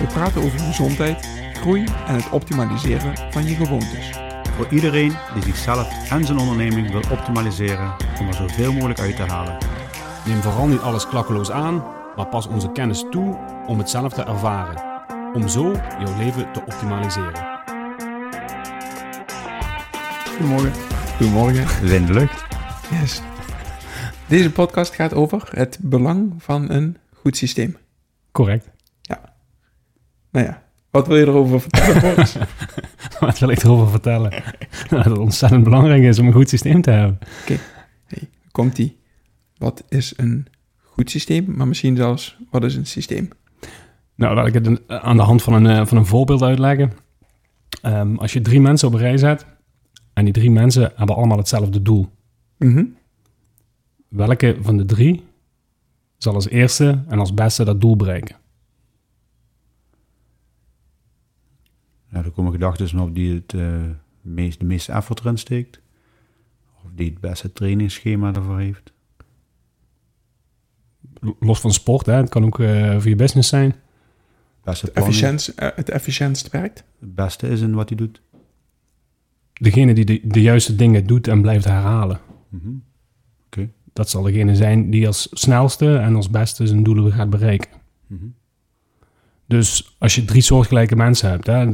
We praten over gezondheid, groei en het optimaliseren van je gewoontes. Voor iedereen die zichzelf en zijn onderneming wil optimaliseren om er zoveel mogelijk uit te halen. Neem vooral niet alles klakkeloos aan, maar pas onze kennis toe om het zelf te ervaren. Om zo jouw leven te optimaliseren. Goedemorgen. Goedemorgen. Zijn de lucht. Yes. Deze podcast gaat over het belang van een goed systeem. Correct. Nou ja, wat wil je erover vertellen, Boris? Wat wil ik erover vertellen? Dat het ontzettend belangrijk is om een goed systeem te hebben. Komt die? Wat is een goed systeem? Maar misschien zelfs, wat is een systeem? Nou, laat ik het aan de hand van een, eh, van een voorbeeld uitleggen. Ehm, als je drie mensen op een rij zet en die drie mensen hebben allemaal hetzelfde doel. Mhm. Welke van de drie zal als eerste en als beste dat doel bereiken? Nou, er komen gedachten op die het eh, meest, de meeste effort erin steekt. Of die het beste trainingsschema ervoor heeft. Los van sport, hè? het kan ook eh, voor je business zijn. Beste Het, efficiënt, eh, het efficiëntst werkt? het beste is in wat hij doet. Degene die de, de juiste dingen doet en blijft herhalen. Mhm. Dat zal degene zijn die als snelste en als beste zijn doelen gaat bereiken. Mhm. Dus als je drie soortgelijke mensen hebt, hè,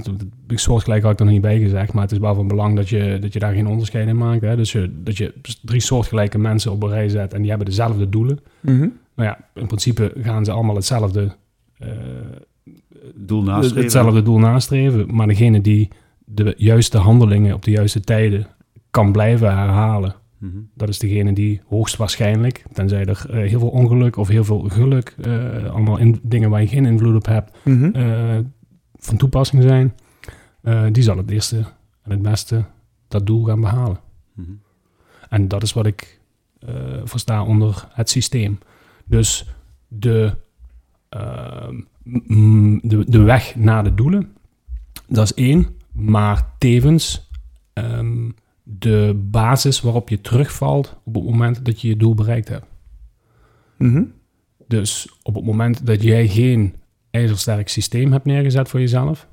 soortgelijk had ik er nog niet bij gezegd, maar het is wel van belang dat je, dat je daar geen onderscheid in maakt. Hè. Dus je, dat je drie soortgelijke mensen op een rij zet en die hebben dezelfde doelen. Mhm. Nou ja, in principe gaan ze allemaal hetzelfde, eh, Doel nastreven. hetzelfde doel nastreven. Maar degene die de juiste handelingen op de juiste tijden kan blijven herhalen, Mhm. dat is degene die hoogstwaarschijnlijk, tenzij er eh, heel veel ongeluk of heel veel geluk, eh, allemaal in, dingen waar je geen invloed op hebt, Mhm. eh, van toepassing zijn, die zal het eerste en het beste dat doel gaan behalen. Mhm. En dat is wat ik versta onder het systeem. Dus de, de, de weg naar de doelen, dat is één, maar tevens ehm, de basis waarop je terugvalt op het moment dat je je doel bereikt hebt. Mhm. Dus op het moment dat jij geen ijzersterk systeem hebt neergezet voor jezelf,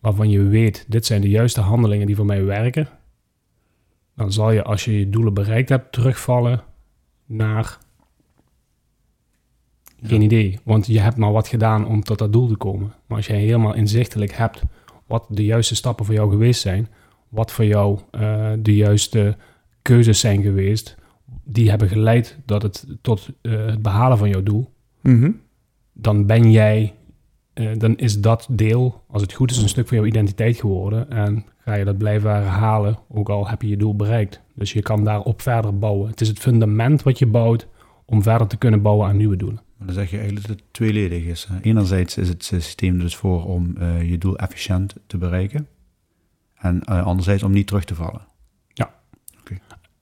waarvan je weet, dit zijn de juiste handelingen die voor mij werken, dan zal je als je je doelen bereikt hebt, terugvallen naar geen idee. Want je hebt maar wat gedaan om tot dat doel te komen. Maar als jij helemaal inzichtelijk hebt wat de juiste stappen voor jou geweest zijn, wat voor jou eh, de juiste keuzes zijn geweest, die hebben geleid dat het tot eh, het behalen van jouw doel, Mhm. dan ben jij, eh, dan is dat deel, als het goed is, een stuk van jouw identiteit geworden. En ga je dat blijven herhalen, ook al heb je je doel bereikt. Dus je kan daarop verder bouwen. Het is het fundament wat je bouwt om verder te kunnen bouwen aan nieuwe doelen. Maar dan zeg je eigenlijk dat het tweeledig is. hè. Enerzijds is het systeem dus voor om eh, je doel efficiënt te bereiken. En eh, anderzijds om niet terug te vallen.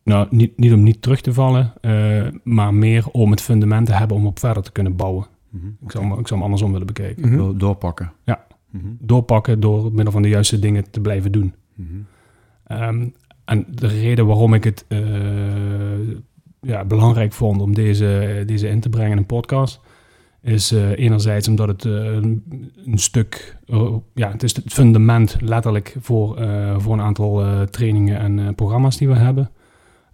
Nou, niet, niet om niet terug te vallen, eh, maar meer om het fundament te hebben om op verder te kunnen bouwen. Mhm. Ik zou, hem- ik zou hem andersom willen bekijken. Mhm. Door- Doorpakken. Ja. Mhm. Doorpakken door middel van de juiste dingen te blijven doen. Mhm. Ehm, en de reden waarom ik het eh, ja, belangrijk vond om deze, deze in te brengen in een podcast, is eh, enerzijds omdat het eh, een, een stuk, eh, ja, het is het fundament letterlijk voor, voor een aantal trainingen en programma's die we hebben.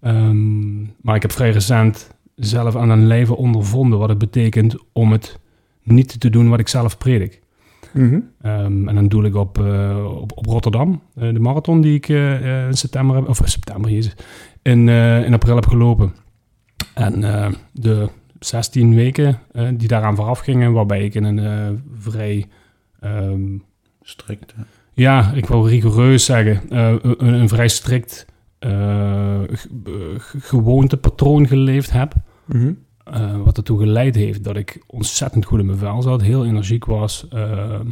Ehm, maar ik heb vrij recent zelf aan een leven ondervonden wat het betekent om het niet te doen wat ik zelf predik. Mhm. Ehm, en dan doe ik op, op, op Rotterdam, de marathon die ik in september heb, of september, jezus, in, in april heb gelopen. En de 16 weken eh, die daaraan vooraf gingen, waarbij ik in een eh, vrij, ehm, Strikt. hè. ja, ik wil rigoureus zeggen, eh, een, een vrij strikt gewoontepatroon geleefd heb. Mhm. wat ertoe geleid heeft dat ik ontzettend goed in mijn vel zat, heel energiek was. ehm,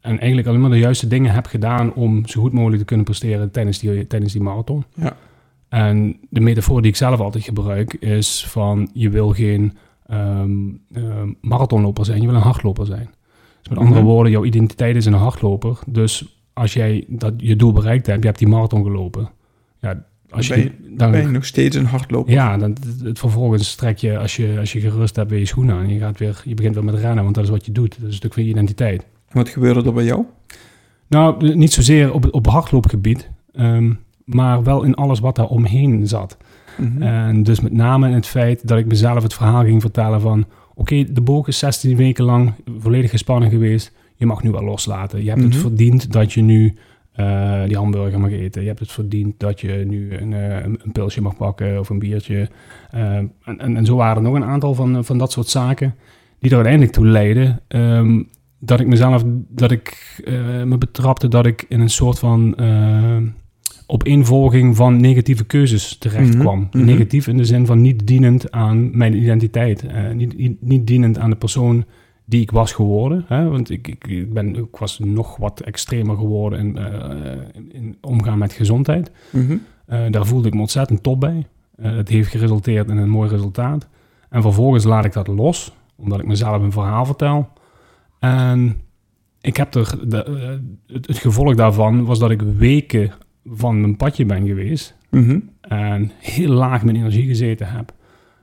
en eigenlijk alleen maar de juiste dingen heb gedaan om zo goed mogelijk te kunnen presteren tijdens die, tijdens die marathon. Ja. En de metafoor die ik zelf altijd gebruik is van je wil geen ehm, ehm, marathonloper zijn, je wil een hardloper zijn. Dus met andere Mhm. woorden, jouw identiteit is een hardloper. Dus als jij dat, je doel bereikt hebt, je hebt die marathon gelopen. Ja, als Dan je, dan, Ben je nog steeds een hardloper? ja, dan, het, het vervolgens trek je als, je, als je gerust hebt, weer je schoenen aan. En je, gaat weer, je begint weer met rennen, want dat is wat je doet. Dat is een stuk van je identiteit. En Wat gebeurde er bij jou? Nou, niet zozeer op, op hardloopgebied, ehm, maar wel in alles wat daar omheen zat. Mhm. En dus met name in het feit dat ik mezelf het verhaal ging vertellen van... Oké, de boog is 16 weken lang volledig gespannen geweest. Je mag nu wel loslaten. Je hebt het Mhm. verdiend dat je nu eh, die hamburger mag eten. Je hebt het verdiend dat je nu een, eh, een, een pilsje mag pakken of een biertje. Eh, en, en, en zo waren er nog een aantal van, van dat soort zaken... die er uiteindelijk toe leidden... ehm, dat ik mezelf, dat ik me betrapte dat ik in een soort van eh, opeenvolging van negatieve keuzes terecht Mhm, kwam. mhm. Negatief in de zin van niet dienend aan mijn identiteit. eh, niet, niet, dienend aan de persoon die ik was geworden. Hè? Want ik, ik, ben, ik was nog wat extremer geworden in, eh, in, omgaan met gezondheid. Mhm. Eh, daar voelde ik me ontzettend top bij. Het heeft geresulteerd in een mooi resultaat. En vervolgens laat ik dat los, omdat ik mezelf een verhaal vertel. En ik heb er, de, het, het gevolg daarvan was dat ik weken van mijn padje ben geweest. Mhm. En heel laag mijn energie gezeten heb.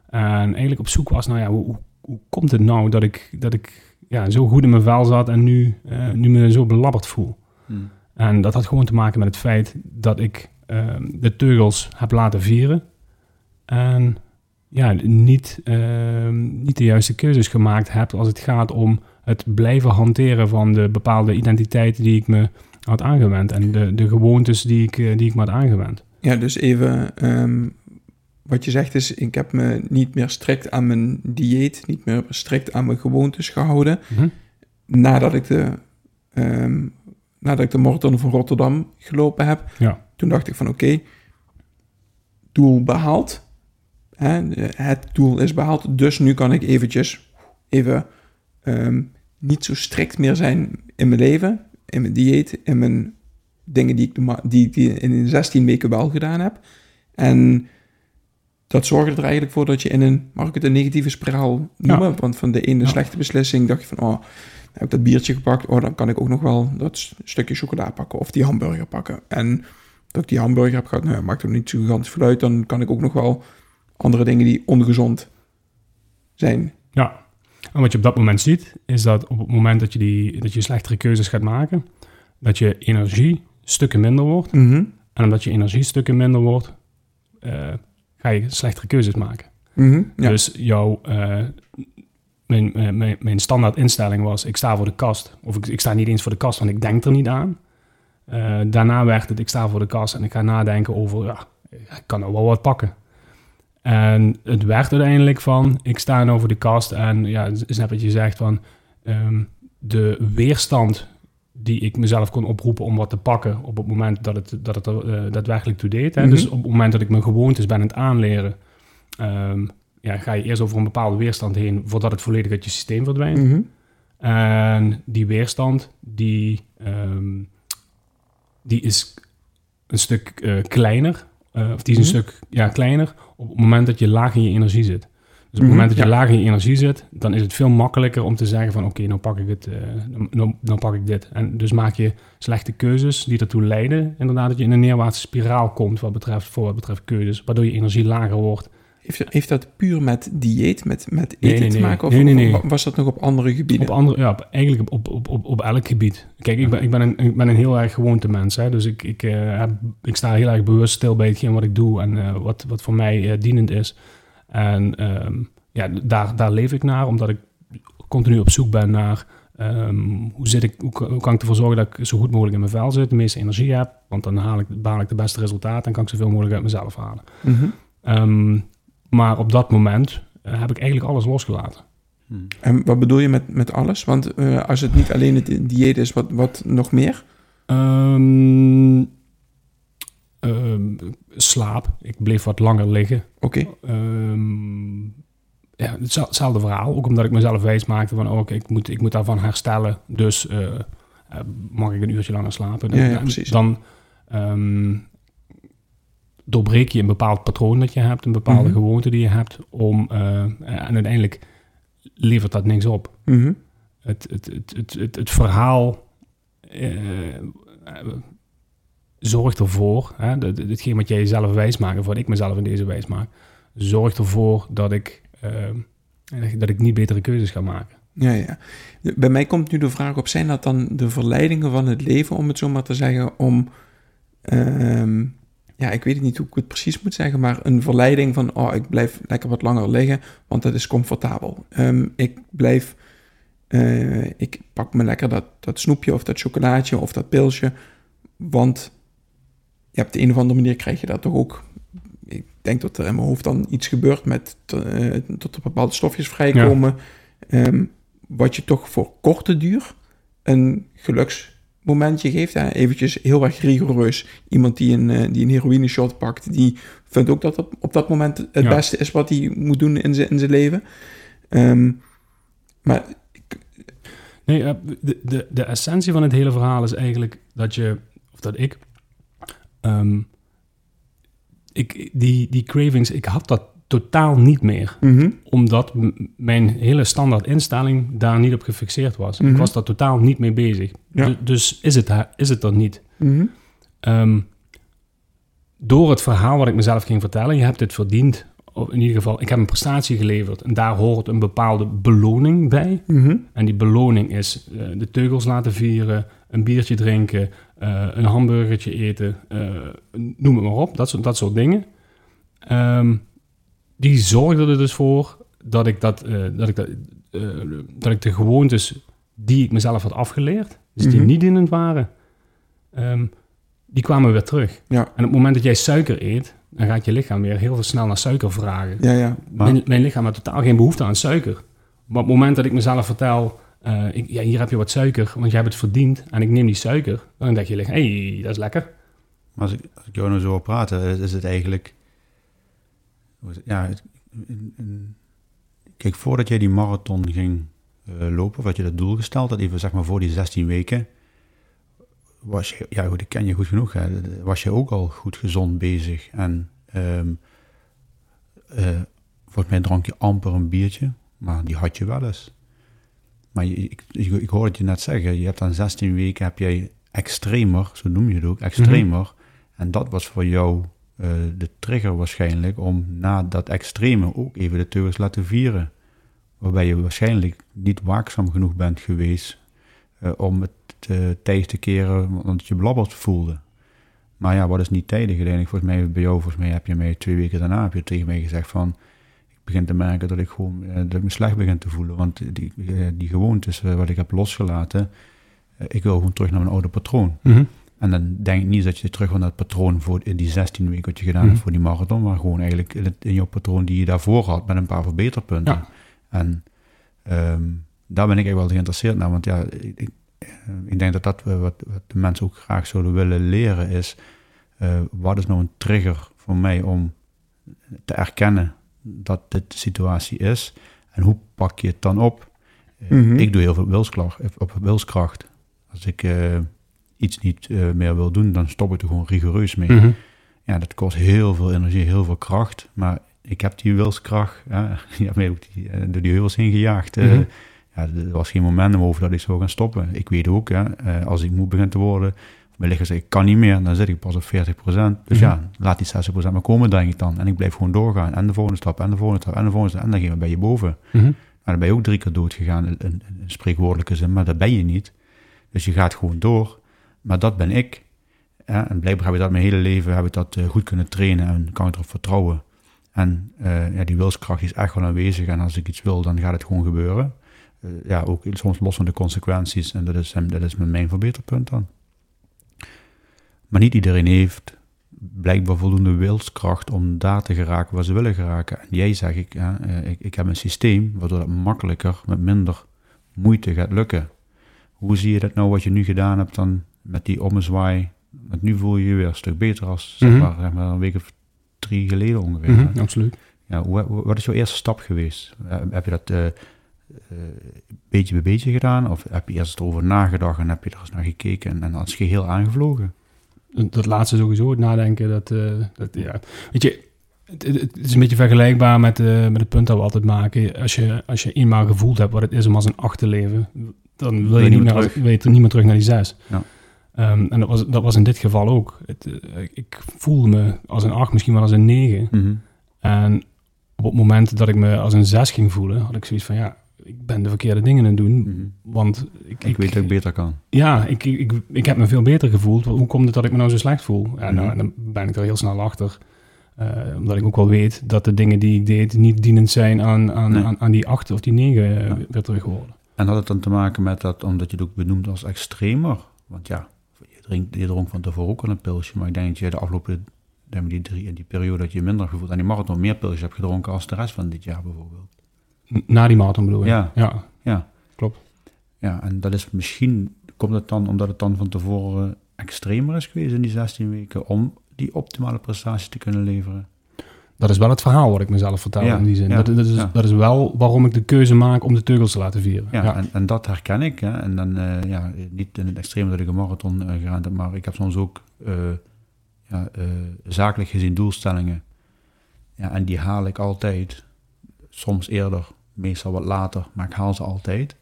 En eigenlijk op zoek was, nou ja, hoe, hoe, komt het nou dat ik, dat ik ja, zo goed in mijn vel zat en nu, eh, nu me zo belabberd voel? Hmm. En dat had gewoon te maken met het feit dat ik ehm, de teugels heb laten vieren. En ja, niet, ehm, niet de juiste keuzes gemaakt heb als het gaat om het blijven hanteren van de bepaalde identiteit die ik me had aangewend. En de, de gewoontes die ik, eh, die ik me had aangewend. Ja, dus even ehm, wat je zegt is, ik heb me niet meer strikt aan mijn dieet, niet meer strikt aan mijn gewoontes gehouden. Mhm. Nadat ik de, ehm, nadat ik de marathon van Rotterdam gelopen heb, Ja. toen dacht ik van oké, doel behaald. Hè, het doel is behaald, dus nu kan ik eventjes even ehm, niet zo strikt meer zijn in mijn leven, in mijn dieet, in mijn dingen die ik, die, die in de 16 weken wel gedaan heb. En dat zorgde er eigenlijk voor dat je in een, mag ik het een negatieve spiraal noemen? Want van de ene Ja. slechte beslissing dacht je van, oh, heb ik dat biertje gepakt, oh, dan kan ik ook nog wel dat stukje chocola pakken of die hamburger pakken. En dat ik die hamburger heb gehad, nou, maakt er niet zo gigantisch veel uit, dan kan ik ook nog wel andere dingen die ongezond zijn. Ja, en wat je op dat moment ziet, is dat op het moment dat je, die, dat je slechtere keuzes gaat maken, dat je energie stukken minder wordt. Mhm. En omdat je energie stukken minder wordt, eh, ga je slechtere keuzes maken. Mhm. Ja. Dus jouw, eh, mijn, eh, mijn, mijn standaard instelling was, ik sta voor de kast. Of ik, ik sta niet eens voor de kast, want ik denk er niet aan. Daarna werd het, ik sta voor de kast en ik ga nadenken over, ja, ik kan er wel wat pakken. En het werd uiteindelijk van, ik sta nou voor de kast en ja, het is net wat je zegt van, ehm, de weerstand die ik mezelf kon oproepen om wat te pakken op het moment dat het, dat het er eh, daadwerkelijk toe deed. Hè? Mhm. Dus op het moment dat ik mijn gewoontes ben aan het aanleren, ehm, ja, ga je eerst over een bepaalde weerstand heen voordat het volledig uit je systeem verdwijnt. Mhm. En die weerstand, die, ehm, die is een stuk eh, kleiner. Eh, of die is een Mhm. stuk ja, kleiner op het moment dat je laag in je energie zit. Dus op het Mhm, moment dat je ja. laag in je energie zit, dan is het veel makkelijker om te zeggen van oké, nou pak ik het, nou, nou pak ik dit. En dus maak je slechte keuzes die ertoe leiden, inderdaad, dat je in een neerwaartse spiraal komt wat betreft, voor wat betreft keuzes, waardoor je energie lager wordt. Heeft, heeft dat puur met dieet, met, met eten Nee, nee, te maken? Of Nee, nee, nee. wa- was dat nog op andere gebieden? Op andere, ja, op- eigenlijk op, op, op, op elk gebied. Kijk, ik ben, ik ben, een, ik ben een heel erg gewoonte mens. Hè? Dus ik, ik, eh, heb, ik sta heel erg bewust stil bij hetgeen wat ik doe en eh, wat, wat voor mij eh, dienend is. En ehm, ja, daar, daar leef ik naar, omdat ik continu op zoek ben naar ehm, hoe, zit ik, hoe, kan- hoe kan ik ervoor zorgen dat ik zo goed mogelijk in mijn vel zit, de meeste energie heb. Want dan haal ik, behaal ik de beste resultaten en kan ik zoveel mogelijk uit mezelf halen. Ehm, maar op dat moment eh, heb ik eigenlijk alles losgelaten. Hmm. En wat bedoel je met, met alles? Want eh, als het niet alleen het dieet is, wat, wat nog meer? Ehm, ehm, slaap. Ik bleef wat langer liggen. Oké. Ehm, ja, hetzelfde verhaal. Ook omdat ik mezelf wijs maakte van, oh, ik, moet, ik moet daarvan herstellen. Dus uh, mag ik een uurtje langer slapen. Dan, ja, ja, precies. dan um, doorbreek je een bepaald patroon dat je hebt, een bepaalde Mhm. gewoonte die je hebt, om, uh, en uiteindelijk levert dat niks op. Mhm. Het, het, het, het, het, het verhaal uh, zorgt ervoor, hè, dat, hetgeen wat jij jezelf wijs maakt, of wat ik mezelf in deze wijs maak, zorgt ervoor dat ik, uh, dat ik niet betere keuzes ga maken. Ja, ja. Bij mij komt nu de vraag op, zijn dat dan de verleidingen van het leven, om het zo maar te zeggen, om, uh, ja, ik weet het niet hoe ik het precies moet zeggen, maar een verleiding van, oh, ik blijf lekker wat langer liggen, want dat is comfortabel. Um, ik blijf, uh, ik pak me lekker dat, dat snoepje of dat chocolaatje of dat pilsje, want ja, op de een of andere manier krijg je dat toch ook. Ik denk dat er in mijn hoofd dan iets gebeurt met uh, tot er bepaalde stofjes vrijkomen. Ja. Um, wat je toch voor korte duur een geluksmomentje geeft. Hè? Eventjes heel erg rigoureus. Iemand die een, uh, die een heroïne shot pakt, die vindt ook dat dat op dat moment het ja. beste is wat hij moet doen in zijn in zijn leven. Um, maar Nee, uh, de, de, de essentie van het hele verhaal is eigenlijk dat je, of dat ik, um, ik die, die cravings, ik had dat totaal niet meer. Mm -hmm. Omdat mijn hele standaard instelling daar niet op gefixeerd was. Mm -hmm. Ik was daar totaal niet mee bezig. Ja. Dus is het, is het er niet. Mm -hmm. um, door het verhaal wat ik mezelf ging vertellen, je hebt het verdiend. In ieder geval, ik heb een prestatie geleverd. En daar hoort een bepaalde beloning bij. Mhm. En die beloning is uh, de teugels laten vieren, een biertje drinken, uh, een hamburgertje eten, uh, noem het maar op. Dat soort, dat soort dingen. Um, die zorgde er dus voor dat ik, dat, uh, dat, ik dat, uh, dat ik de gewoontes die ik mezelf had afgeleerd, dus die Mhm. niet dienend waren, um, die kwamen weer terug. Ja. En op het moment dat jij suiker eet, dan gaat je lichaam weer heel veel snel naar suiker vragen. Ja, ja. Maar- Mijn, mijn lichaam had totaal geen behoefte aan suiker. Maar op het moment dat ik mezelf vertel, eh, ik, ja, hier heb je wat suiker, want jij hebt het verdiend en ik neem die suiker, dan denk je, hé, hey, dat is lekker. Maar als ik, als ik jou nou zo hoor praten, is- is het eigenlijk... Ja, het- een- een- kijk, voordat jij die marathon ging eh, lopen, of dat je dat doel gesteld had, even zeg maar voor die 16 weken, was je, ja goed, ik ken je goed genoeg, hè, was je ook al goed gezond bezig. En eh, volgens mij dronk je amper een biertje, maar die had je wel eens. Maar je, ik, ik, het je net zeggen, je hebt dan 16 weken, heb jij extremer, zo noem je het ook, extremer. En dat was voor jou eh, de trigger waarschijnlijk om na dat extreme ook even de teugels laten vieren. Waarbij je waarschijnlijk niet waakzaam genoeg bent geweest eh, om het uh, te keren, want je blabberd voelde. Maar ja, wat is niet tijdig uiteindelijk? Volgens mij bij jou, volgens mij heb je mij twee weken daarna heb je tegen mij gezegd van, ik begin te merken dat ik gewoon, dat ik me slecht begin te voelen. Want die, die gewoontes wat ik heb losgelaten, ik wil gewoon terug naar mijn oude patroon. En dan denk ik niet dat je terug wil naar het patroon voor in die 16 weken wat je gedaan Mhm. hebt voor die marathon, maar gewoon eigenlijk in, het, in jouw patroon die je daarvoor had met een paar verbeterpunten. Ja. En ehm, daar ben ik echt wel geïnteresseerd naar, want ja, ik, ik, eh, denk dat dat wat, wat de mensen ook graag zouden willen leren is, eh, wat is nou een trigger voor mij om te erkennen dat dit de situatie is en hoe pak je het dan op? Eh, Mhm. Ik doe heel veel wilskracht, op wilskracht. Als ik iets niet eh, meer wil doen, dan stop ik er gewoon rigoureus mee. Mhm. Ja, dat kost heel veel energie, heel veel kracht. Maar ik heb die wilskracht, ja, je hebt mij ook die, eh, door die heuvels heen gejaagd. Eh, Mhm. ja, er was geen momentum over dat ik zou gaan stoppen. Ik weet ook, eh, als ik moe begin te worden, mijn lichaam zegt, ik kan niet meer, dan zit ik pas op 40%. Dus Mhm. ja, laat die 60% maar komen, denk ik dan. En ik blijf gewoon doorgaan. En de volgende stap, en de volgende stap, en de volgende stap. En dan gaan we bij je boven. Mhm. Maar dan ben je ook drie keer dood gegaan in, in, in spreekwoordelijke zin, maar dat ben je niet. Dus je gaat gewoon door. Maar dat ben ik. Ja, en blijkbaar heb ik dat mijn hele leven heb ik dat, eh, goed kunnen trainen en kan ik erop vertrouwen. En eh, ja, die wilskracht is echt wel aanwezig. En als ik iets wil, dan gaat het gewoon gebeuren. Eh, ja, ook soms los van de consequenties. En dat is, dat is mijn verbeterpunt dan. Maar niet iedereen heeft blijkbaar voldoende wilskracht om daar te geraken waar ze willen geraken. En jij zeg ik, ik, ik heb een systeem waardoor het makkelijker, met minder moeite gaat lukken. Hoe zie je dat nou wat je nu gedaan hebt dan met die ommezwaai? Want nu voel je je weer een stuk beter als zeg, Mhm. maar, zeg maar een week of drie geleden ongeveer. Mhm? Absoluut. ja, wat is jouw eerste stap geweest? Eh, Heb je dat eh, beetje bij beetje gedaan? Of heb je eerst erover nagedacht en heb je er eens naar gekeken en, en als geheel aangevlogen? Dat laatste sowieso, het nadenken, dat, dat ja. Weet je, het, is een beetje vergelijkbaar met, met het punt dat we altijd maken. Als je, als je eenmaal gevoeld hebt wat het is om als een acht te leven, dan wil je, niet meer, als- wil je niet meer terug naar die zes. Ja. Ehm, en dat was, dat was in dit geval ook. Het, eh, ik voelde me als een acht, misschien wel als een negen. Mhm. En op het moment dat ik me als een zes ging voelen, had ik zoiets van, ja, ik ben de verkeerde dingen aan het doen. Mhm. Want ik, Ik weet dat ik beter kan. ja, ik, ik, ik, heb me veel beter gevoeld. Hoe komt het dat ik me nou zo slecht voel? Ja, nou, dan ben ik er heel snel achter. Eh, omdat ik ook wel weet dat de dingen die ik deed niet dienend zijn aan, aan, Nee. aan, aan die acht of die negen eh, Ja. weer terug worden. En had het dan te maken met dat, omdat je het ook benoemt als extremer? Want ja, je, drinkt, je dronk van tevoren ook al een pilsje, maar ik denk dat je de afgelopen die drie, in die periode dat je minder gevoeld aan die marathon meer pilsjes hebt gedronken als de rest van dit jaar bijvoorbeeld. Na die marathon bedoel je? Ja. ja. Ja. Klopt. Ja, en dat is misschien, komt het dan omdat het dan van tevoren extremer is geweest in die 16 weken om die optimale prestatie te kunnen leveren? Dat is wel het verhaal wat ik mezelf vertel Ja, in die zin. ja, dat, dat, is, ja. dat is wel waarom ik de keuze maak om de teugels te laten vieren. Ja, En, en dat herken ik. Hè. En dan, eh, ja, niet in het extreem dat ik een marathon eh gedaan heb, maar ik heb soms ook eh, ja, zakelijk gezien doelstellingen. Ja, en die haal ik altijd. Soms eerder, meestal wat later, maar ik haal ze altijd.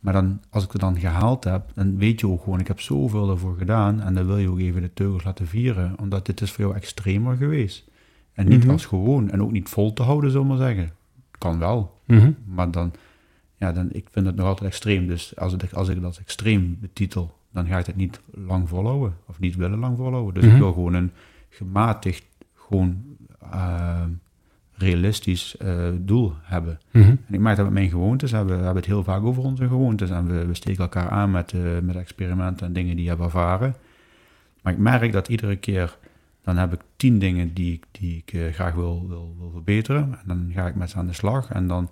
Maar dan, als ik het dan gehaald heb, dan weet je ook gewoon, ik heb zoveel ervoor gedaan. En dan wil je ook even de teugels laten vieren, omdat dit is voor jou extremer geweest. En niet Mhm. als gewoon, en ook niet vol te houden, zullen we maar zeggen. Kan wel, Mhm. maar dan, ja, dan, ik vind het nog altijd extreem. Dus als, het, als ik dat extreem betitel, dan ga ik het niet lang volhouden. Of niet willen lang volhouden. Dus Mhm. ik wil gewoon een gematigd, gewoon eh, realistisch eh, doel hebben. Mhm. En ik merk dat met mijn gewoontes, hebben, we hebben het heel vaak over onze gewoontes. En we, we steken elkaar aan met, eh, met experimenten en dingen die je hebt ervaren. Maar ik merk dat iedere keer, dan heb ik tien dingen die, ik- die ik eh, graag wil, wil, wil verbeteren. En dan ga ik met ze aan de slag. En dan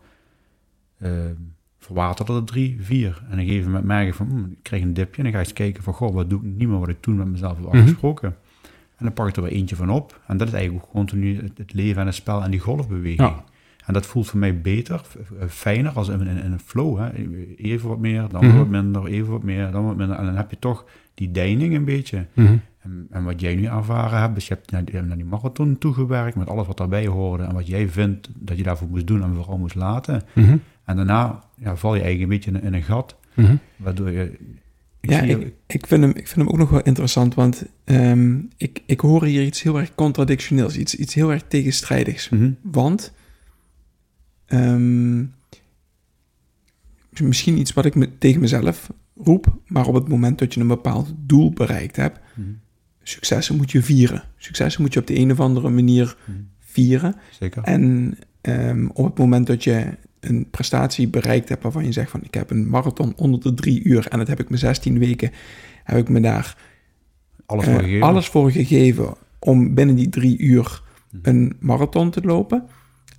eh verwatert er drie, vier. En op een gegeven moment merk ik van, hmm, ik krijg een dipje. En dan ga ik eens kijken van, goh, wat doe ik niet meer wat ik toen met mezelf heb Mhm. afgesproken. En dan pak ik er weer eentje van op. En dat is eigenlijk ook continu het, het leven en het spel en die golfbeweging. Ja. En dat voelt voor mij beter, eh, fijner als in, in, in een flow. Hè? Even wat meer, dan Mhm. wat minder, even wat meer, dan wat minder. En dan heb je toch die deining een beetje. Mhm. En, en wat jij nu ervaren hebt, dus je hebt naar die, naar die marathon toegewerkt met alles wat daarbij hoorde. En wat jij vindt dat je daarvoor moest doen en vooral moest laten. Mhm. En daarna ja, val je eigenlijk een beetje in, in een gat, Mhm. waardoor je... Ik ja, ik, ik, vind hem, ik vind hem ook nog wel interessant, want ehm, ik, ik hoor hier iets heel erg contradictioneels, iets, iets heel erg tegenstrijdigs. Mhm. Want ehm, misschien iets wat ik me, tegen mezelf roep, maar op het moment dat je een bepaald doel bereikt hebt. Successen moet je vieren. Successen moet je op de een of andere manier Mhm. vieren. Zeker. En ehm, op het moment dat je een prestatie bereikt hebt waarvan je zegt van ik heb een marathon onder de drie uur en dat heb ik me 16 weken, heb ik me daar Alles eh, voor gegeven. alles voor gegeven om binnen die drie uur Mhm. een marathon te lopen.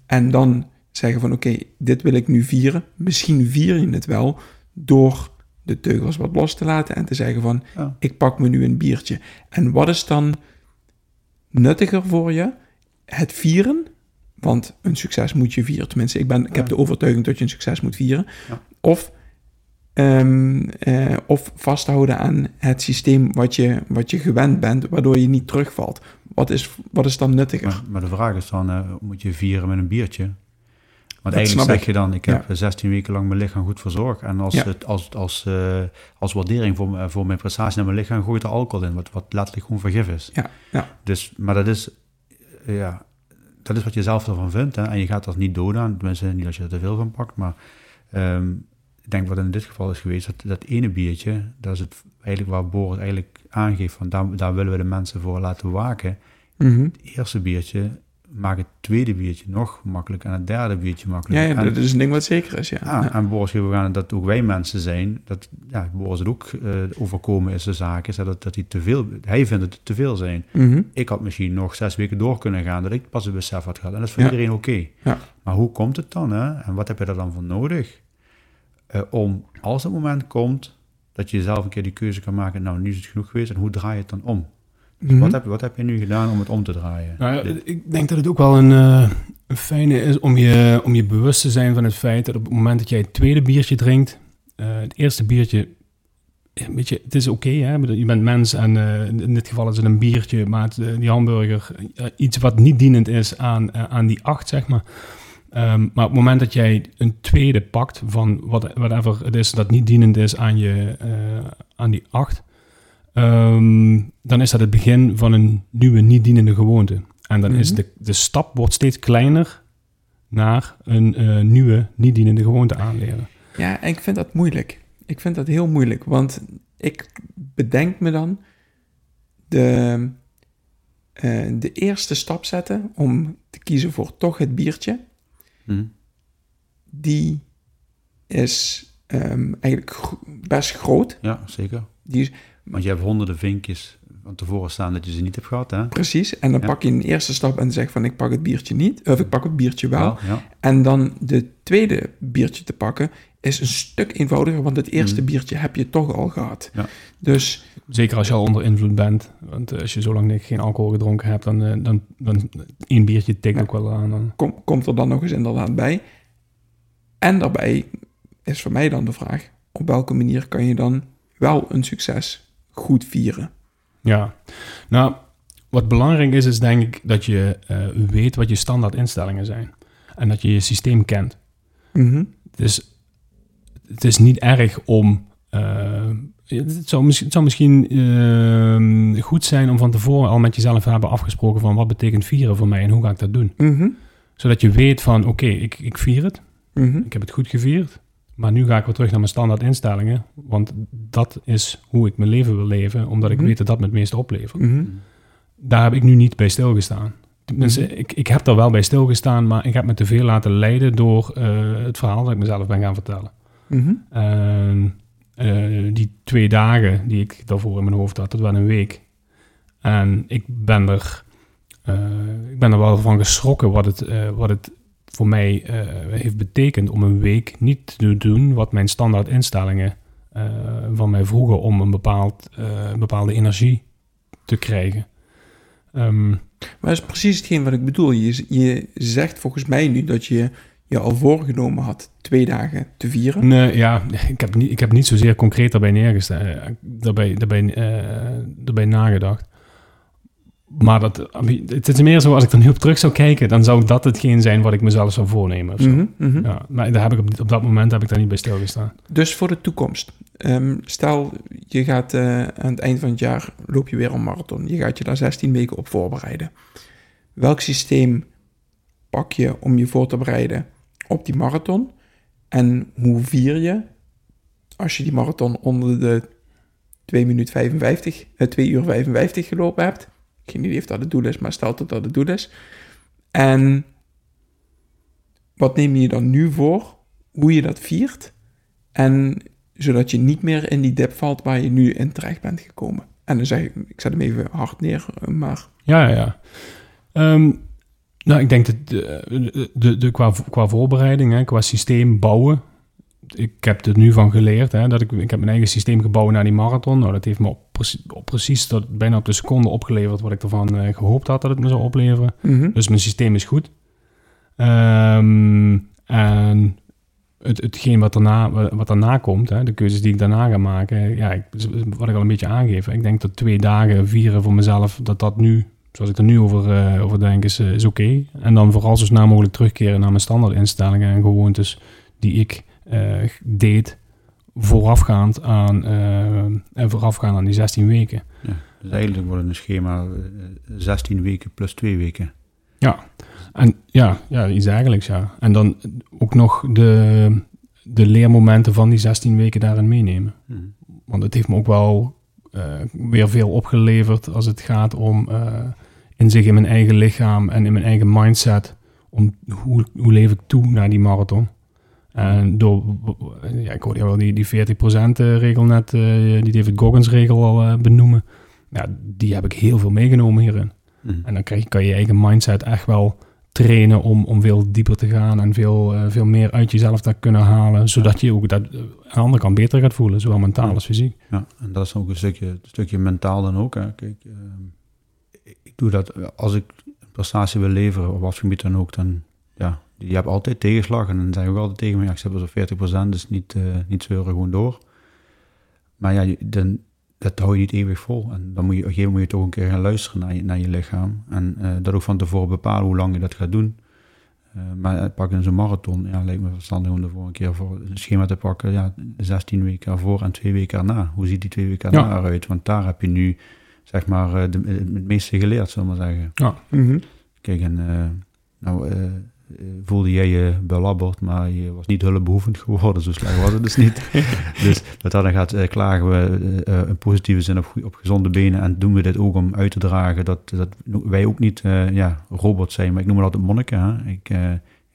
En dan zeggen van oké, dit wil ik nu vieren. Misschien vier je het wel door de teugels wat los te laten en te zeggen van Ja. ik pak me nu een biertje. En wat is dan nuttiger voor je? Het vieren, want een succes moet je vieren. Tenminste, ik, ben, ik heb de overtuiging dat je een succes moet vieren. Ja. Of, ehm, eh, of vasthouden aan het systeem wat je, wat je gewend bent, waardoor je niet terugvalt. Wat is, wat is dan nuttiger? Maar, maar de vraag is dan, eh, moet je vieren met een biertje? Want Dat eigenlijk zeg je dan, ik heb Ja. 16 weken lang mijn lichaam goed verzorgd. En als, Ja. het, als, als, eh, als waardering voor, m- voor mijn prestatie naar mijn lichaam gooit er alcohol in. Wat, wat letterlijk gewoon vergif is. Ja, ja. Dus, maar dat is, eh, ja, dat is wat je zelf ervan vindt. Hè? En je gaat dat niet dood aan. Tenminste, niet als je er te veel van pakt. Maar ehm, ik denk wat in dit geval is geweest, dat, dat ene biertje, dat is het eigenlijk waar Boris eigenlijk aangeeft. Van daar, daar willen we de mensen voor laten waken. Mhm. Het eerste biertje maakt het tweede biertje nog makkelijker en het derde biertje Ja, makkelijker. ja, en, dat is een ding wat zeker is, ja. ja, Ja. en Boris geeft ook aan dat ook wij mensen zijn, dat ja, Boris het ook eh, overkomen is de zaak, is dat, dat hij te veel, hij vindt het te veel zijn. Mhm. Ik had misschien nog zes weken door kunnen gaan, dat ik pas een besef had gehad. En dat is voor iedereen oké. Ja. Maar hoe komt het dan? Hè? En wat heb je er dan voor nodig? Eh, om, als het moment komt, dat je zelf een keer die keuze kan maken, nou, nu is het genoeg geweest, en hoe draai je het dan om? Mhm. Wat, heb, wat heb je nu gedaan om het om te draaien? Nou ik denk dat het ook wel een, eh, een fijne is om je, om je bewust te zijn van het feit dat op het moment dat jij het tweede biertje drinkt, eh, het eerste biertje, ja, weet je, het is oké, je bent mens en eh, in dit geval is het een biertje, maar het, die hamburger, iets wat niet dienend is aan, aan die acht, zeg maar. Ehm, maar op het moment dat jij een tweede pakt van wat, whatever het is dat niet dienend is aan, je, eh, aan die acht, ehm, dan is dat het begin van een nieuwe niet dienende gewoonte. En dan is Mhm. de, de stap wordt steeds kleiner naar een eh, nieuwe niet dienende gewoonte aanleren. Ja, en ik vind dat moeilijk. Ik vind dat heel moeilijk, want ik bedenk me dan de, eh, de eerste stap zetten om te kiezen voor toch het biertje. Hm? Die is ehm, eigenlijk best groot. Ja, zeker. Die is Want je hebt honderden vinkjes van tevoren staan dat je ze niet hebt gehad, hè? precies. En dan Ja. pak je een eerste stap en zeg van ik pak het biertje niet. Of ik pak het biertje wel. Ja. En dan de tweede biertje te pakken is een stuk eenvoudiger, want het eerste Mhm. biertje heb je toch al gehad. Ja. Dus Zeker als je al onder invloed bent. Want eh, als je zo lang niet- geen alcohol gedronken hebt, dan, eh, dan, dan één biertje tikt Ja. ook wel aan. Dan. kom, komt er dan nog eens inderdaad bij. En daarbij is voor mij dan de vraag, op welke manier kan je dan wel een succes goed vieren? Ja, nou, wat belangrijk is, is denk ik dat je eh, weet wat je standaard instellingen zijn. En dat je je systeem kent. Mhm. Het is, het is niet erg om. eh, het, zou misschien, het zou misschien eh, goed zijn om van tevoren al met jezelf te hebben afgesproken van wat betekent vieren voor mij en hoe ga ik dat doen. Mhm. Zodat je weet van oké, ik, ik vier het, Mhm. ik heb het goed gevierd, maar nu ga ik weer terug naar mijn standaard instellingen, want dat is hoe ik mijn leven wil leven, omdat ik Mhm. weet dat dat me het meeste oplevert. Mhm. Daar heb ik nu niet bij stilgestaan. Tenminste, Mhm. ik, ik heb er wel bij stilgestaan, maar ik heb me te veel laten leiden door eh, het verhaal dat ik mezelf ben gaan vertellen. En eh, die twee dagen die ik daarvoor in mijn hoofd had, dat was een week. En ik ben er, eh, ik ben er wel van geschrokken wat het, wat het voor mij eh, heeft betekend om een week niet te doen wat mijn standaard instellingen eh, van mij vroegen om een bepaald, eh, bepaalde energie te krijgen. Ehm, Maar dat is precies hetgeen wat ik bedoel. Je, je zegt volgens mij nu dat je je al voorgenomen had twee dagen te vieren. Nee, ja, ik heb niet, ik heb niet zozeer concreet daarbij eh, daarbij, daarbij, daarbij nagedacht. Maar dat, het is meer zo, als ik er nu op terug zou kijken, dan zou dat hetgeen zijn wat ik mezelf zou voornemen. Of zo. Mhm, mhm. Ja, maar daar heb ik op, op dat moment heb ik daar niet bij stilgestaan. Dus voor de toekomst. Ehm, stel, je gaat eh, aan het eind van het jaar loop je weer een marathon. Je gaat je daar 16 weken op voorbereiden. Welk systeem pak je om je voor te bereiden op die marathon? En hoe vier je als je die marathon onder de 2 minuten 55, eh, 2 uur 55 gelopen hebt? Geen idee of dat het doel is, maar stel dat dat het doel is. En wat neem je dan nu voor? Hoe je dat viert? En zodat je niet meer in die dip valt waar je nu in terecht bent gekomen. En dan zeg ik, ik zet hem even hard neer, maar Ja, ja, ja. Ehm, nou, ik denk dat de, de, de, qua, qua voorbereiding, hè, qua systeem bouwen. Ik heb er nu van geleerd. Hè, dat ik, ik heb mijn eigen systeem gebouwd naar die marathon. Nou, dat heeft me op, op precies tot, bijna op de seconde opgeleverd wat ik ervan eh, gehoopt had dat het me zou opleveren. Dus mijn systeem is goed. Ehm, en het, hetgeen wat daarna, wat daarna komt, hè, de keuzes die ik daarna ga maken, ja, ik, wat ik al een beetje aangeef. Ik denk dat twee dagen vieren voor mezelf, dat dat nu, zoals ik er nu over, eh, over denk, is, eh, is oké. En dan vooral zo snel mogelijk terugkeren naar mijn standaard instellingen en gewoontes die ik deed voorafgaand aan, eh, en voorafgaand aan die 16 weken. Ja, dus eigenlijk wordt een schema eh, 16 weken plus 2 weken. En ja, ja, iets eigenlijk, ja. En dan ook nog de, de leermomenten van die 16 weken daarin meenemen. Hm. Want het heeft me ook wel eh, weer veel opgeleverd als het gaat om uh, inzicht in mijn eigen lichaam en in mijn eigen mindset. Om hoe, hoe leef ik toe naar die marathon. En door, ja, ik hoorde jou wel die, die 40% regel net, uh, die David Goggins regel al uh, benoemen. Ja, die heb ik heel veel meegenomen hierin. Hm. En dan krijg, kan je je eigen mindset echt wel trainen om, om veel dieper te gaan en veel, uh, veel meer uit jezelf te kunnen halen, zodat je ook dat aan de andere kant beter gaat voelen, zowel mentaal als fysiek. Ja, en dat is ook een stukje, een stukje mentaal dan ook. Hè. Kijk, uh, ik doe dat als ik een prestatie wil leveren, op wat gebied dan ook, dan ja, je hebt altijd tegenslag. En dan zeg ik ook altijd tegen me, ja, ik zit op 40%, dus niet, uh, niet zeuren, gewoon door. Maar ja, dan, dat hou je niet eeuwig vol. En dan moet je op een gegeven moment toch een keer gaan luisteren naar je, naar je lichaam. En uh, dat ook van tevoren bepalen hoe lang je dat gaat doen. Uh, maar pak in zo'n marathon, ja, lijkt me verstandig om ervoor een keer voor een schema te pakken. Ja, 16 weken ervoor en twee weken erna. Hoe ziet die twee weken erna ja. eruit? Want daar heb je nu, zeg maar, de, het meeste geleerd, zullen we maar zeggen. Ja. Mm -hmm. Kijk, en nou, voelde jij je belabberd, maar je was niet hulpbehoevend geworden. Zo slecht was het dus niet. dus dat dan gaat uh, klagen we uh, in positieve zin op, op gezonde benen. En doen we dit ook om uit te dragen dat, dat wij ook niet ja, robots zijn. Maar ik noem het altijd monniken. Hè? Ik,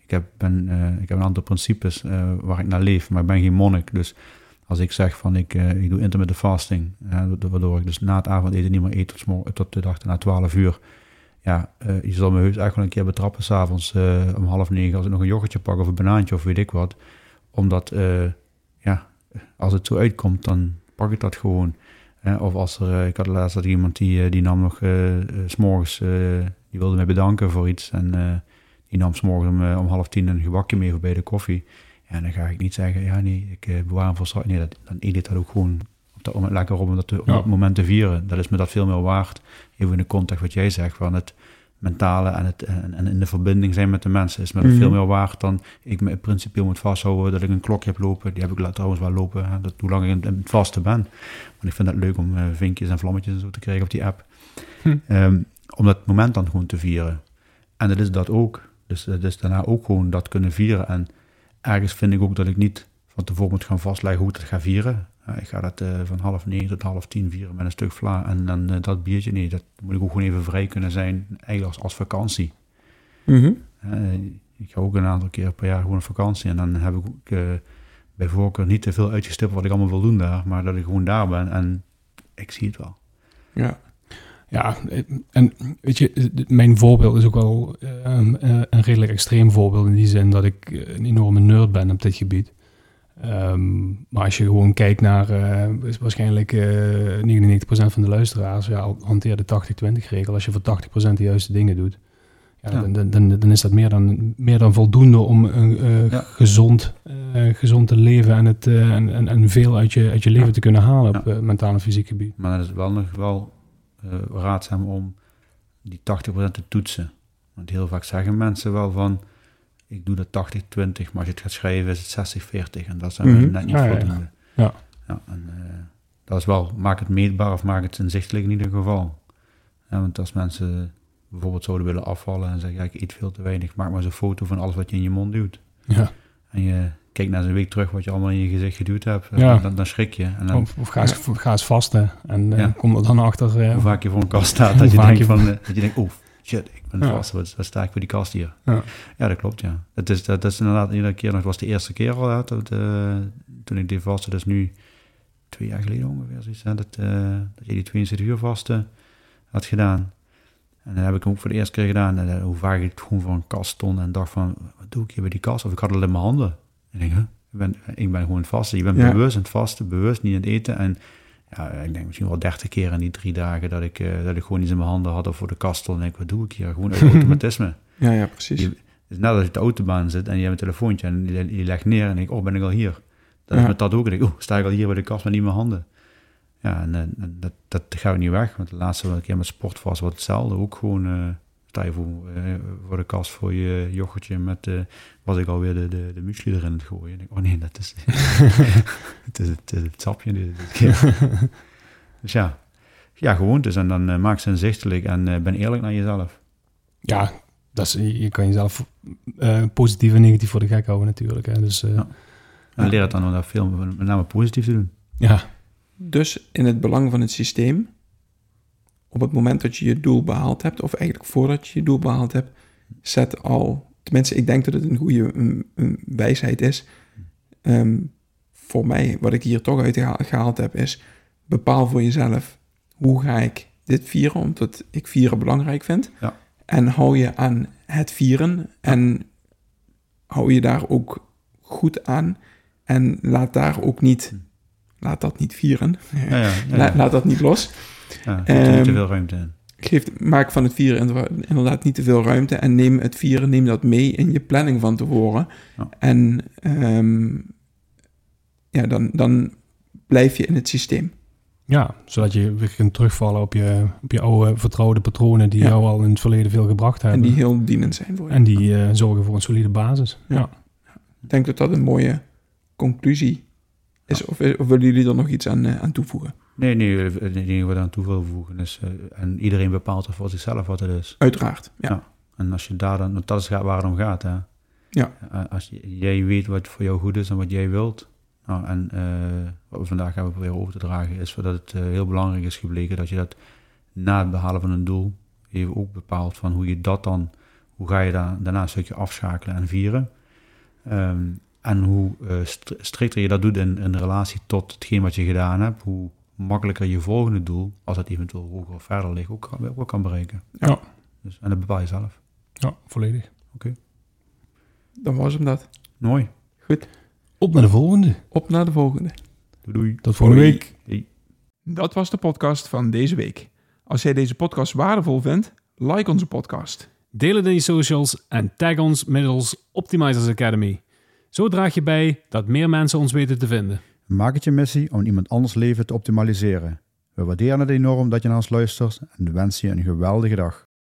ik, heb, ben, ik heb een aantal principes waar ik naar leef, maar ik ben geen monnik. Dus als ik zeg van ik, ik doe intermittent fasting, waardoor ik dus na het avondeten niet meer eet tot, tot de dag na 12 uur ja, uh, je zal me heus echt wel een keer betrappen s'avonds uh, om half negen als ik nog een yoghurtje pak of een banaantje of weet ik wat. Omdat, uh, ja, als het zo uitkomt, dan pak ik dat gewoon. of als er, ik had laatst dat iemand die, die nam nog s'morgens, die wilde mij bedanken voor iets. En die nam s'morgens om, om half tien een gebakje mee voor bij de koffie. Ja, dan ga ik niet zeggen, ja nee, ik bewaar hem voor straks. Nee, dat, dan eet ik dat ook gewoon dat moment lekker op, om dat, te, om Ja. dat moment te vieren. Dat is me dat veel meer waard. Even in de context wat jij zegt, van het mentale en, het, en, en in de verbinding zijn met de mensen, is me dat Mhm. veel meer waard dan ik me principieel moet vasthouden dat ik een klokje heb lopen. Die heb ik trouwens wel lopen, hè, dat, hoe lang ik in, in het vaste ben. Want ik vind het leuk om eh, vinkjes en vlammetjes en zo te krijgen op die app. Hm. Ehm, om dat moment dan gewoon te vieren. En dat is dat ook. Dus dat is daarna ook gewoon dat kunnen vieren. En ergens vind ik ook dat ik niet van tevoren moet gaan vastleggen hoe ik het ga vieren. Ik ga dat eh, van half negen tot half tien vieren met een stuk vla. En dan eh, dat biertje, nee, dat moet ik ook gewoon even vrij kunnen zijn. Eigenlijk als, als vakantie. Mhm. Eh, ik ga ook een aantal keer per jaar gewoon op vakantie. En dan heb ik ook bij voorkeur niet te veel uitgestippeld wat ik allemaal wil doen daar. Maar dat ik gewoon daar ben en ik zie het wel. Ja. Ja, en weet je, mijn voorbeeld is ook wel een een redelijk extreem voorbeeld in die zin dat ik een enorme nerd ben op dit gebied. Ehm, maar als je gewoon kijkt naar, eh, is waarschijnlijk eh 99% van de luisteraars, ja, hanteer de 80-20 regel. Als je voor 80% de juiste dingen doet, ja, Ja. Dan, dan, dan, is dat meer dan, meer dan voldoende om een eh, Ja. gezond, gezond te leven en, het, en, en, en veel uit je, uit je leven te kunnen halen op mentaal en fysiek gebied. Maar dat is wel nog wel raadzaam om die 80% te toetsen. Want heel vaak zeggen mensen wel van, ik doe dat 80-20, maar als je het gaat schrijven is het 60-40. En dat zijn Mhm. net niet Ja, ja, ja. voldoende. Ja. ja en, eh, dat is wel, maak het meetbaar of maak het inzichtelijk in ieder geval. Ja, want als mensen bijvoorbeeld zouden willen afvallen en zeggen, ja, ik eet veel te weinig, maak maar eens een foto van alles wat je in je mond duwt. Ja. En je kijkt na een week terug wat je allemaal in je gezicht geduwd hebt. Ja. Dan, dan schrik je. En dan, Of, of ga, eens, ga eens vasten en eh, Ja. kom er dan achter. eh, hoe vaak je voor een kast staat, dat je, denkt je- van, dat je denkt, oh shit, ik ben Ja. vast, wat, wat sta ik voor die kast hier? Ja. Ja, dat klopt, ja. Het is, dat, dat is inderdaad iedere keer, nog- het was de eerste keer al, hè, dat, eh, toen ik die vaste, dus nu twee jaar geleden ongeveer, zoiets, hè, dat, eh, dat je die 72 uur vaste had gedaan. En dan heb ik hem ook voor de eerste keer gedaan. En, eh, hoe vaak ik gewoon voor een kast stond en dacht van, wat doe ik hier bij die kast? Of ik had het in mijn handen. En ik denk, huh? ik, ben, ik ben gewoon vasten. Je bent Ja. bewust aan het vasten, bewust niet aan het eten. En ja, ik denk misschien wel dertig keer in die drie dagen dat ik, eh, dat ik gewoon iets in mijn handen had of voor de kast stond. En ik, wat doe ik hier? Gewoon uit automatisme. Ja, ja, precies. Je, net als je op de autobaan zit en je hebt een telefoontje en je, je legt neer en ik, oh, ben ik al hier? Dat is met dat ook. En ik, oh, sta ik al hier bij de kast met niet in mijn handen? Ja, en, eh, en dat, dat gaat niet weg. Want de laatste keer met sport was wat hetzelfde. Ook gewoon, eh voor, eh, voor de kast voor je yoghurtje met, eh was ik alweer de, de, de muesli erin het gooien. En ik, oh nee, dat is, het, is het, het, is het sapje dit, keer. dus ja, ja, gewoontes. En dan eh, maak ze inzichtelijk en ben eerlijk naar jezelf. ja, dat is, je kan jezelf eh, positief en negatief voor de gek houden natuurlijk. Hè. Dus eh, Ja. En Ja. leer het dan om dat veel met name positief te doen. ja, Dus in het belang van het systeem, op het moment dat je je doel behaald hebt, of eigenlijk voordat je je doel behaald hebt, zet al, tenminste, ik denk dat het een goede een, een wijsheid is. Ehm, voor mij, wat ik hier toch uit geha- gehaald heb, is bepaal voor jezelf hoe ga ik dit vieren, omdat ik vieren belangrijk vind. Ja. En hou je aan het vieren en hou je daar ook goed aan en laat daar ook niet, laat dat niet vieren. Ja. laat dat niet los. Ja er niet te Ehm, veel ruimte in. Geef, maak van het vieren inderdaad- niet te veel ruimte en neem het vieren, neem dat mee in je planning van tevoren. Ja. En ehm, ja, dan, dan blijf je in het systeem. Ja, zodat je weer kunt terugvallen op je, op je oude vertrouwde patronen die Ja. jou al in het verleden veel gebracht En hebben. die heel dienend zijn voor je. En die eh, zorgen voor een solide basis. Ja. Ja. Ik denk dat dat een mooie conclusie is. Of, of willen jullie er nog iets aan, eh, aan toevoegen? Nee, nee, het enige wat ik aan toe wil voegen is... eh, en iedereen bepaalt er voor zichzelf wat het is. Uiteraard, ja. Ja. En als je daar dan... Want dat is waar het om gaat, hè. Ja. Eh, Als je, jij weet wat voor jou goed is en wat jij wilt... Nou, en eh, wat we vandaag hebben proberen over te dragen... is dat het eh, heel belangrijk is gebleken dat je dat na het behalen van een doel... even ook bepaalt van hoe je dat dan... Hoe ga je daar, daarna een stukje afschakelen en vieren... Ehm, en hoe eh, str- strikter je dat doet in, in relatie tot hetgeen wat je gedaan hebt, hoe makkelijker je volgende doel, als het eventueel hoger of verder ligt, ook kan, ook kan bereiken. Ja. Dus, en dat bepaal je zelf. ja, volledig. Dan was hem dat. Mooi. Op naar de volgende. Op naar de volgende. Doei doei. Tot volgende week. Hey. Dat was de podcast van deze week. Als jij deze podcast waardevol vindt, like onze podcast. Deel het in je socials en tag ons middels Optimizers Academy. Zo draag je bij dat meer mensen ons weten te vinden. Maak het je missie om iemand anders leven te optimaliseren. We waarderen het enorm dat je naar ons luistert en wensen je een geweldige dag.